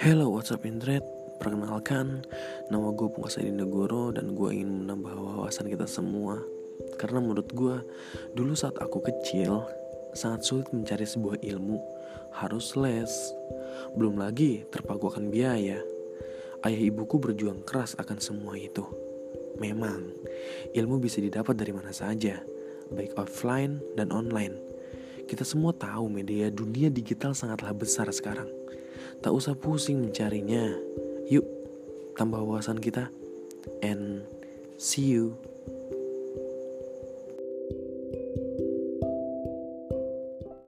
Hello, what's up internet? Perkenalkan, nama gue Pungkas Edi Negoro dan gue ingin menambah wawasan kita semua. Karena menurut gue, dulu saat aku kecil, sangat sulit mencari sebuah ilmu, harus les. Belum lagi terpaku akan biaya. Ayah ibuku berjuang keras akan semua itu. Memang, ilmu bisa didapat dari mana saja, baik offline dan online. Kita semua tahu media dunia digital sangatlah besar sekarang. Tak usah pusing mencarinya. Yuk, tambah wawasan kita. And see you.